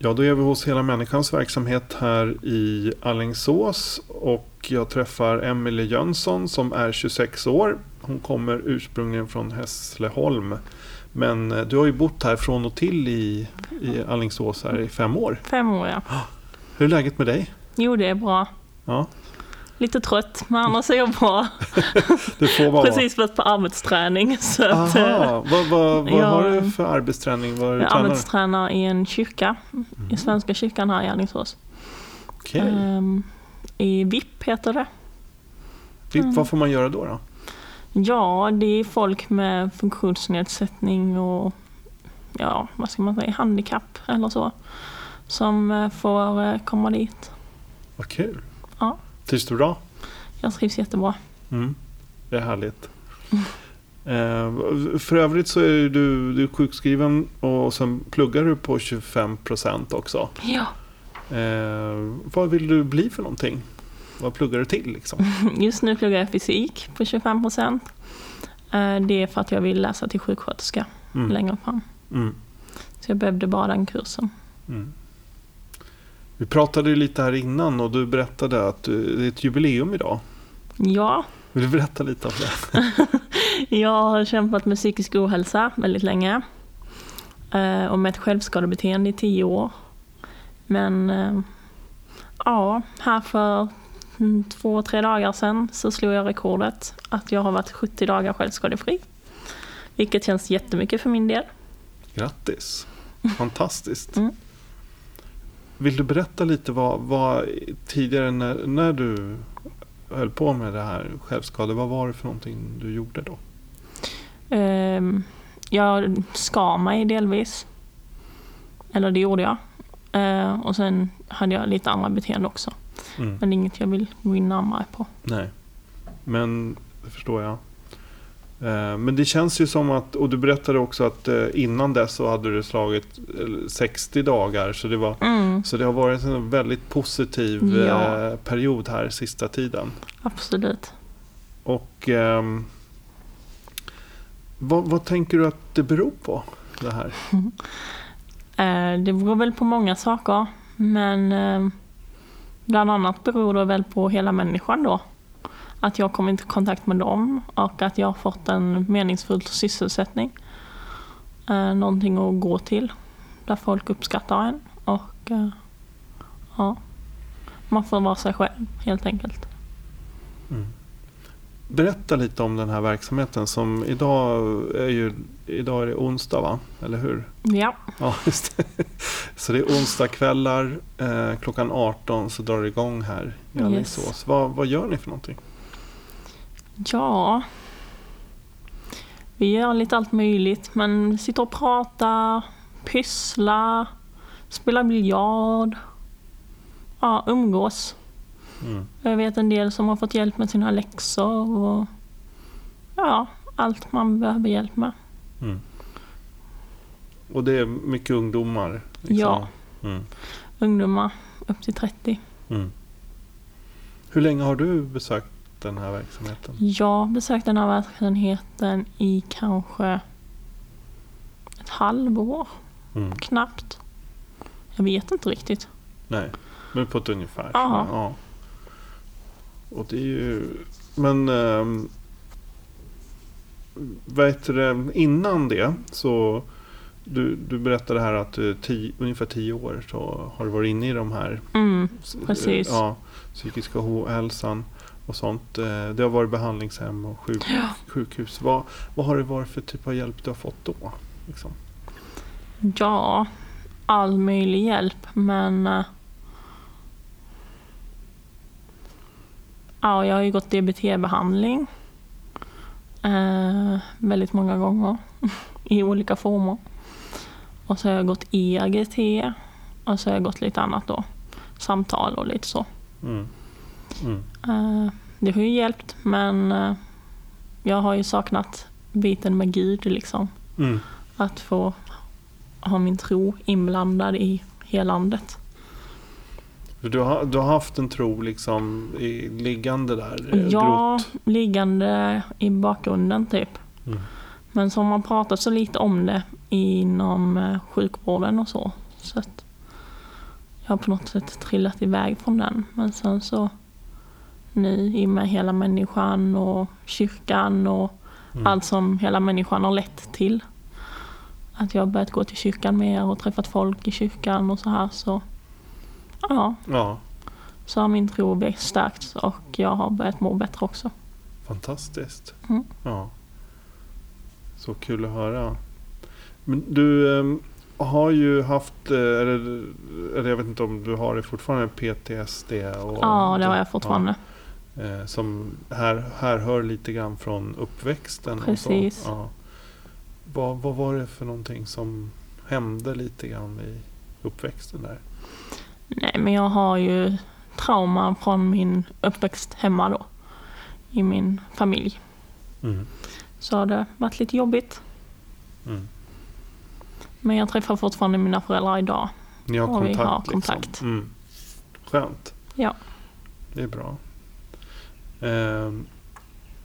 Ja, då är vi hos Hela Människans verksamhet här i Allingsås och jag träffar Emelie Jönsson som är 26 år. Hon kommer ursprungligen från Hässleholm. Men eh, du har ju bott här från och till i, i Allingsås här i fem år. Fem år ja. Hur är läget med dig? Jo, det är bra. Ja, Lite trött, men annars är jag bra. Precis varit på arbetsträning. Så att, eh, Aha, vad, vad, vad Ja. har du för arbetsträning? Du jag tränar? arbetstränar i en kyrka, i Svenska kyrkan här i Alingsås. Okej. Ehm, I VIP heter det. Vi- Vad får man göra då? då? Ja, det är folk med funktionsnedsättning och ja, vad ska man säga, handikapp eller så. Som eh, får eh, komma dit. Vad kul. Trivs du bra? Jag trivs jättebra. Mm. Det är härligt. Eh, för övrigt så är du, du är sjukskriven och sen pluggar du på 25% också. Ja. Eh, vad vill du bli för någonting? Vad pluggar du till liksom? Just nu pluggar jag fysik på 25 procent. Det är för att jag vill läsa till sjuksköterska Mm. längre fram. Mm. Så jag behövde bara den kursen. Mm. Vi pratade ju lite här innan och du berättade att du, det är ett jubileum idag. Ja, Vill du berätta lite om det? jag har kämpat med psykisk ohälsa väldigt länge. Eh, Och med ett självskadebeteende i tio år. Men eh, ja, här för mm, två, tre dagar sedan så slog jag rekordet att jag har varit 70 dagar självskadefri. Vilket känns jättemycket för min del. Grattis! Fantastiskt! Mm. Vill du berätta lite vad, vad tidigare när, när du höll på med det här självskade, vad var det för någonting du gjorde då? Ehm, jag skar mig delvis. Eller det gjorde jag. Eh, och sen hade jag lite andra beteenden också. Mm. Men inget jag vill gå in närmare på. Nej, men det förstår jag. Eh, Men det känns ju som att, och du berättade också att eh, innan dess så hade du slagit eh, 60 dagar. Så det, var, Mm, så det har varit en väldigt positiv Ja. eh, period här sista tiden. absolut. Och ehm, vad, vad tänker du att det beror på? Det här? Eh, det beror väl på många saker. Men eh, bland annat beror det väl på hela människan då. Att jag kommit i kontakt med dem och att jag har fått en meningsfull sysselsättning. Eh, någonting att gå till. Där folk uppskattar en. Och eh, ja, man får vara sig själv helt enkelt. Berätta lite om den här verksamheten som idag är ju idag är det onsdag va? Eller hur? Ja, Ja, just det. Så det är onsdagskvällar eh, klockan 18 så drar det igång här i Yes. Alingsås. Vad, vad gör ni för någonting? Ja. Vi gör lite allt möjligt, men sitter och pratar, pysslar, spelar biljard. Ja, umgås. Mm. Jag vet en del som har fått hjälp med sina läxor och ja, allt man behöver hjälp med. Mm. Och det är mycket ungdomar? liksom? Ja. Mm. Ungdomar upp till 30. Mm. Hur länge har du besökt den här verksamheten? Jag besökte den här verksamheten i kanske ett halvår, Mm. knappt. Jag vet inte riktigt. Nej, men på ett ungefär. Ja. ja. Och det är ju... Men... Ähm, vad heter det? Innan det så... Du, du berättade här att du tio, ungefär tio år så har du varit inne i de här Mm, s- Precis. Ja, psykiska ohälsan och sånt. Eh, Det har varit behandlingshem och sjuk, sjukhus. Vad, vad har det varit för typ av hjälp du har fått då? Liksom? Ja, all möjlig hjälp men... eh, Ja, jag har ju gått DBT-behandling. Eh, väldigt många gånger. I olika former. Och så har jag gått ERGT. Och så har jag gått lite annat då. Samtal och lite så. Mm. Mm. Eh, Det har ju hjälpt men eh, jag har ju saknat biten med Gud liksom. Mm. Att få ha min tro inblandad i helandet. För Du, har, du har haft en tro liksom i, liggande där? eh, Ja, grott. liggande i bakgrunden typ. Mm. Men har man pratat så lite om det inom sjukvården och så. Så jag har på något sätt trillat iväg från den. Men sen så nu i och med hela människan och kyrkan och Mm. allt som hela människan har lett till. Att jag har börjat gå till kyrkan mer och träffat folk i kyrkan och så här så ja, Ja, så har min tro stärkts och jag har börjat må bättre också. fantastiskt. Mm. Ja. Så kul att höra. Men du ehm, har ju haft, eh, eller, eller jag vet inte om du har det fortfarande, PTSD? Och, Ja, det har jag fortfarande. Ja, eh, som här, här hör lite grann från uppväxten. Precis. Och så. Ja. Vad, vad var det för någonting som hände lite grann i uppväxten där? Nej, men jag har ju trauma från min uppväxt hemma då. I min familj. Mm. Så har det varit lite jobbigt. Mm. Men jag träffar fortfarande mina föräldrar idag. Ni har Och vi kontakt? har liksom. kontakt. Mm. Skönt. Ja. Det är bra. Ehm,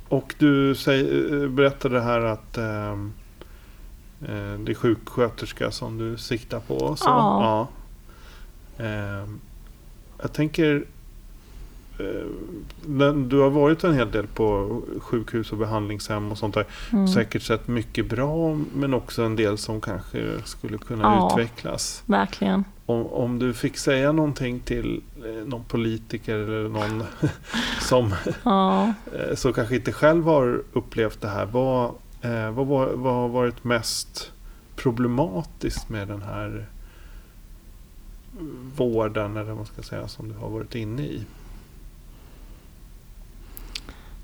och du eh, berättade här att ehm, eh, det är sjuksköterska som du siktar på. Så. Ja. Ja. Ehm, jag tänker, du har varit en hel del på sjukhus och behandlingshem och sånt där. Mm. Säkert sett mycket bra men också en del som kanske skulle kunna Ja. utvecklas. Verkligen. Om, om du fick säga någonting till eh, någon politiker eller någon som Ja. eh, så kanske inte själv har upplevt det här. Vad, eh, vad, vad har varit mest problematiskt med den här vården eller vad man ska säga som du har varit inne i?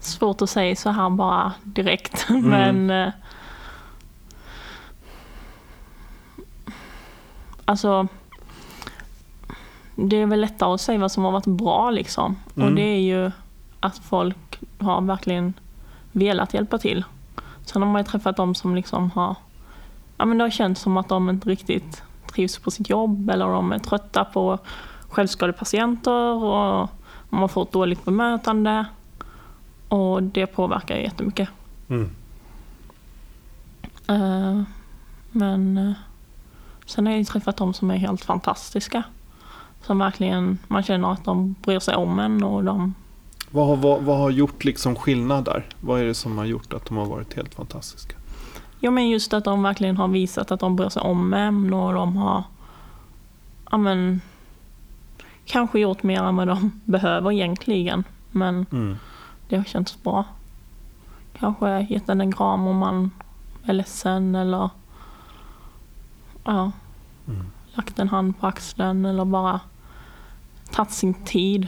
Svårt att säga så här bara direkt. Mm. Men eh, Alltså Det är väl lättare att säga vad som har varit bra liksom. Mm. Och det är ju att folk har verkligen velat hjälpa till. Sen har man ju träffat de som liksom har Ja men det har känts som att de inte riktigt trivs på sitt jobb eller de är trötta på självskadepatienter och de har fått dåligt bemötande. Och det påverkar ju jättemycket. Mm. Eh, men eh, sen har jag ju träffat de som är helt fantastiska. Som verkligen, man känner att de bryr sig om en och de, Vad, har, vad, vad har gjort liksom skillnad där? Vad är det som har gjort att de har varit helt fantastiska? ja men just att de verkligen har visat att de bryr sig om en och de har, ja men, kanske gjort mer än vad de behöver egentligen. Men Mm. Det har känts bra. Kanske gett en en kram om man är ledsen eller ja, Mm. lagt en hand på axeln eller bara tagit sin tid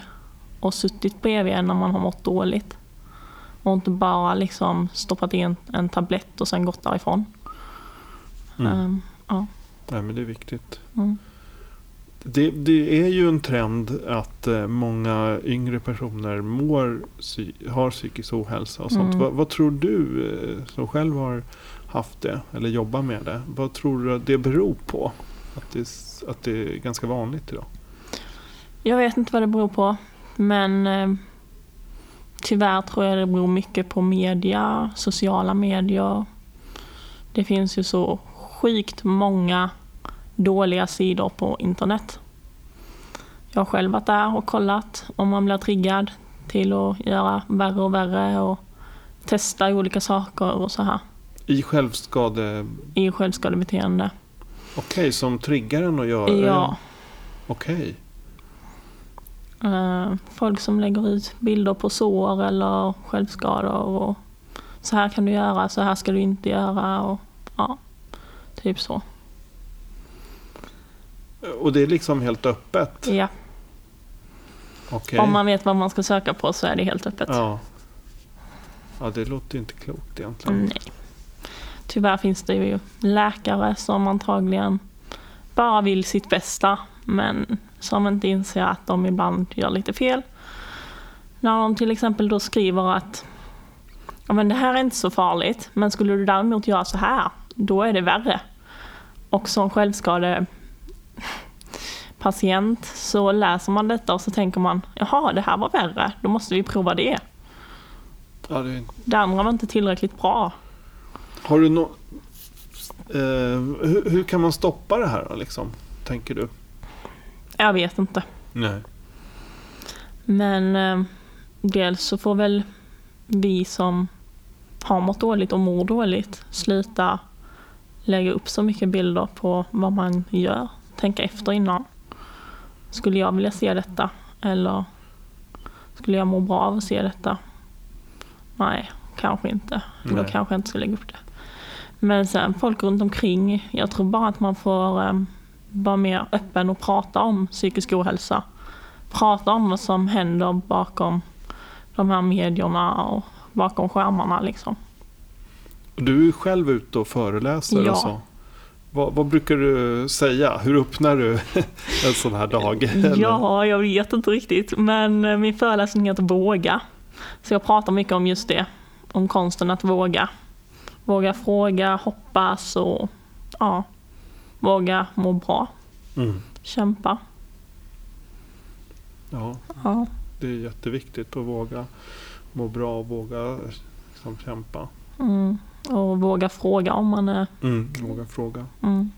och suttit bredvid en när man har mått dåligt. Och inte bara liksom stoppat in en tablett och sen gått därifrån. Mm. Ehm, ja. Nej, men det är viktigt. Mm. Det, det är ju en trend att eh, många yngre personer mår, har psykisk ohälsa och sånt. Mm. Vad, vad tror du eh, som själv har haft det eller jobbar med det? Vad tror du det beror på? Att det, att det är ganska vanligt idag? Jag vet inte vad det beror på. Men eh, tyvärr tror jag det beror mycket på media, sociala medier. Det finns ju så sjukt många dåliga sidor på internet. Jag har själv varit där och kollat om man blir triggad till att göra värre och värre och testa olika saker och så här I självskade... i självskadebeteende. Okej, som triggar en att göra Ja. Okej. Eh, folk som lägger ut bilder på sår eller självskador och så här kan du göra, så här ska du inte göra och ja, typ så. Och det är liksom helt öppet? Ja, Okej. om man vet vad man ska söka på så är det helt öppet. Ja. Ja, det låter ju inte klokt egentligen. Nej. Tyvärr finns det ju läkare som antagligen bara vill sitt bästa men som inte inser att de ibland gör lite fel. När de till exempel då skriver att ja, men det här är inte så farligt, men skulle du däremot göra så här, då är det värre. Och som självskade patient så läser man detta och så tänker man, jaha, det här var värre, då måste vi prova det. Ja, det, Det andra var inte tillräckligt bra. har du nå... Eh, hur, hur kan man stoppa det här liksom? Tänker du? Jag vet inte. Nej. Men eh, dels så får väl vi som har mått dåligt och mår dåligt sluta lägga upp så mycket bilder på vad man gör. Tänka efter innan. Skulle jag vilja se detta? Eller skulle jag må bra av att se detta? Nej, kanske inte. Då Nej. kanske jag inte ska lägga upp det. Men sen folk runt omkring. Jag tror bara att man får eh, vara mer öppen och prata om psykisk ohälsa prata om vad som händer bakom de här medierna och bakom skärmarna liksom. Du är själv ute och föreläser Ja. och så. Vad, vad brukar du säga? Hur öppnar du en sån här dag? Ja, jag vet inte riktigt, men eh, min föreläsning heter Våga. Så jag pratar mycket om just det, om konsten att våga. Våga fråga, hoppas och ja, våga må bra, Mm. kämpa. Ja, Ja. det är jätteviktigt att våga må bra och våga liksom, kämpa. Mm. Och våga fråga om man är... Mm. Våga fråga. Mm.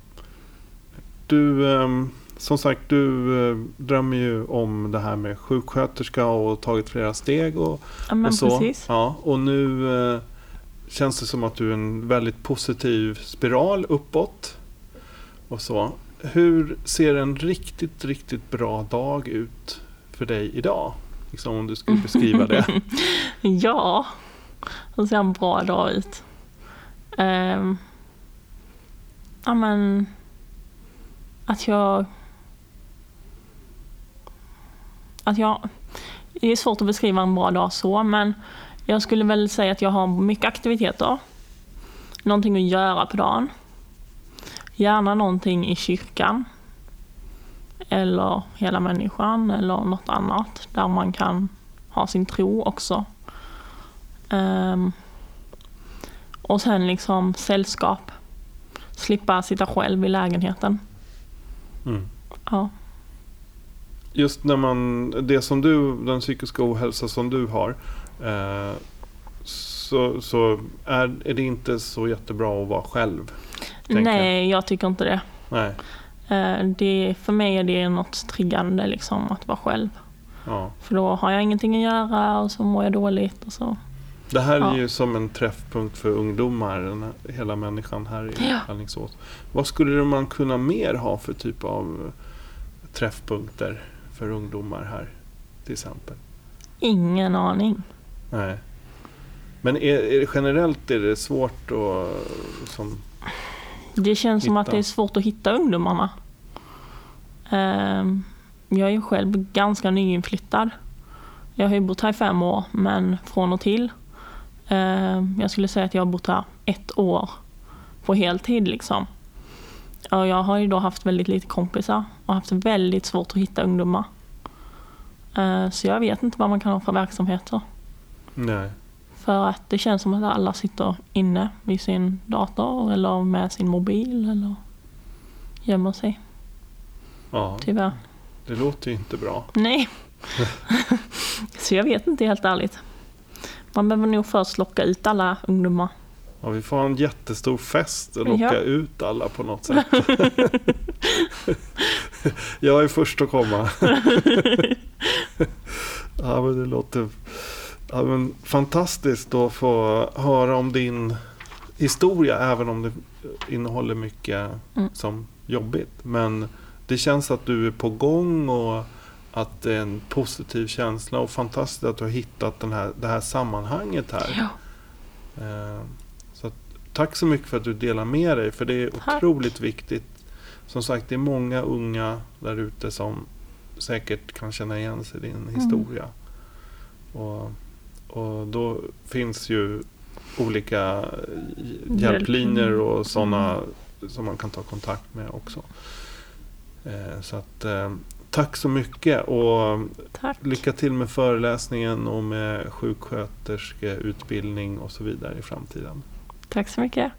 Du, ehm, som sagt, du eh, drömmer ju om det här med sjuksköterska och tagit flera steg och, Ja, och så. precis. Ja, och nu eh, känns det som att du är en väldigt positiv spiral uppåt. Och så. Hur ser en riktigt, riktigt bra dag ut för dig idag? Liksom om du skulle beskriva det. Ja, det ser en bra dag ut. Eh, ja men, att jag... Att jag... Det är svårt att beskriva en bra dag så, men jag skulle väl säga att jag har mycket aktiviteter. Någonting att göra på dagen. Gärna någonting i kyrkan. Eller hela människan eller något annat där man kan ha sin tro också. Ehm, och sen liksom sällskap. Slippa sitta själv i lägenheten. Mm. Ja. Just när man, det som du, den psykiska ohälsa som du har. Eh, så så är, är det inte så jättebra att vara själv. Nej, jag tycker inte det. Nej. Eh, det. För mig är det något triggande liksom att vara själv. Ja. För då har jag ingenting att göra och så mår jag dåligt och så. Det här är Ja. ju som en träffpunkt för ungdomar, den här, hela människan här i Ja. Alingsås. Vad skulle man kunna mer ha för typ av träffpunkter för ungdomar här till exempel? Ingen aning. Nej. Men är, är det generellt är det svårt att som, Det känns som att Hitta. det är svårt att hitta ungdomarna. Ehm, Jag är själv ganska nyinflyttad. Jag har ju bott här i fem år, men från och till. Ehm, Jag skulle säga att jag har bott här ett år på heltid liksom. Och jag har ju då haft väldigt lite kompisar och haft väldigt svårt att hitta ungdomar. Ehm, Så jag vet inte vad man kan ha för verksamheter. nej. För att det känns som att alla sitter inne vid sin dator eller med sin mobil eller gömmer sig. Ja, Tyvärr. det låter ju inte bra. Nej. Så jag vet inte helt ärligt. Man behöver nog först locka ut alla ungdomar. Ja, vi får ha en jättestor fest och locka Ja. ut alla på något sätt. Jag är först att komma. ja, men det låter ja, men fantastiskt att få höra om din historia, även om det innehåller mycket Mm. som jobbigt. Men det känns att du är på gång och att det är en positiv känsla och fantastiskt att du har hittat den här, det här sammanhanget här. Ja. Eh, Så att, tack så mycket för att du delar med dig, för det är Tack. otroligt viktigt. Som sagt, det är många unga där ute som säkert kan känna igen sig i din Mm. historia. Och, och då finns ju olika hjälplinjer och sådana som man kan ta kontakt med också. Eh, Så att, eh, tack så mycket och Tack. lycka till med föreläsningen och med sjuksköterskeutbildning och så vidare i framtiden. Tack så mycket.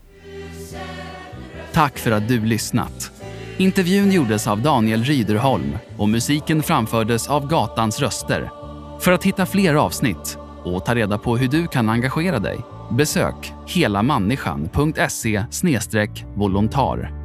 Tack för att du lyssnat. Intervjun gjordes av Daniel Ryderholm och musiken framfördes av Gatans röster. För att hitta fler avsnitt och ta reda på hur du kan engagera dig besök helamänniskan.se volontar.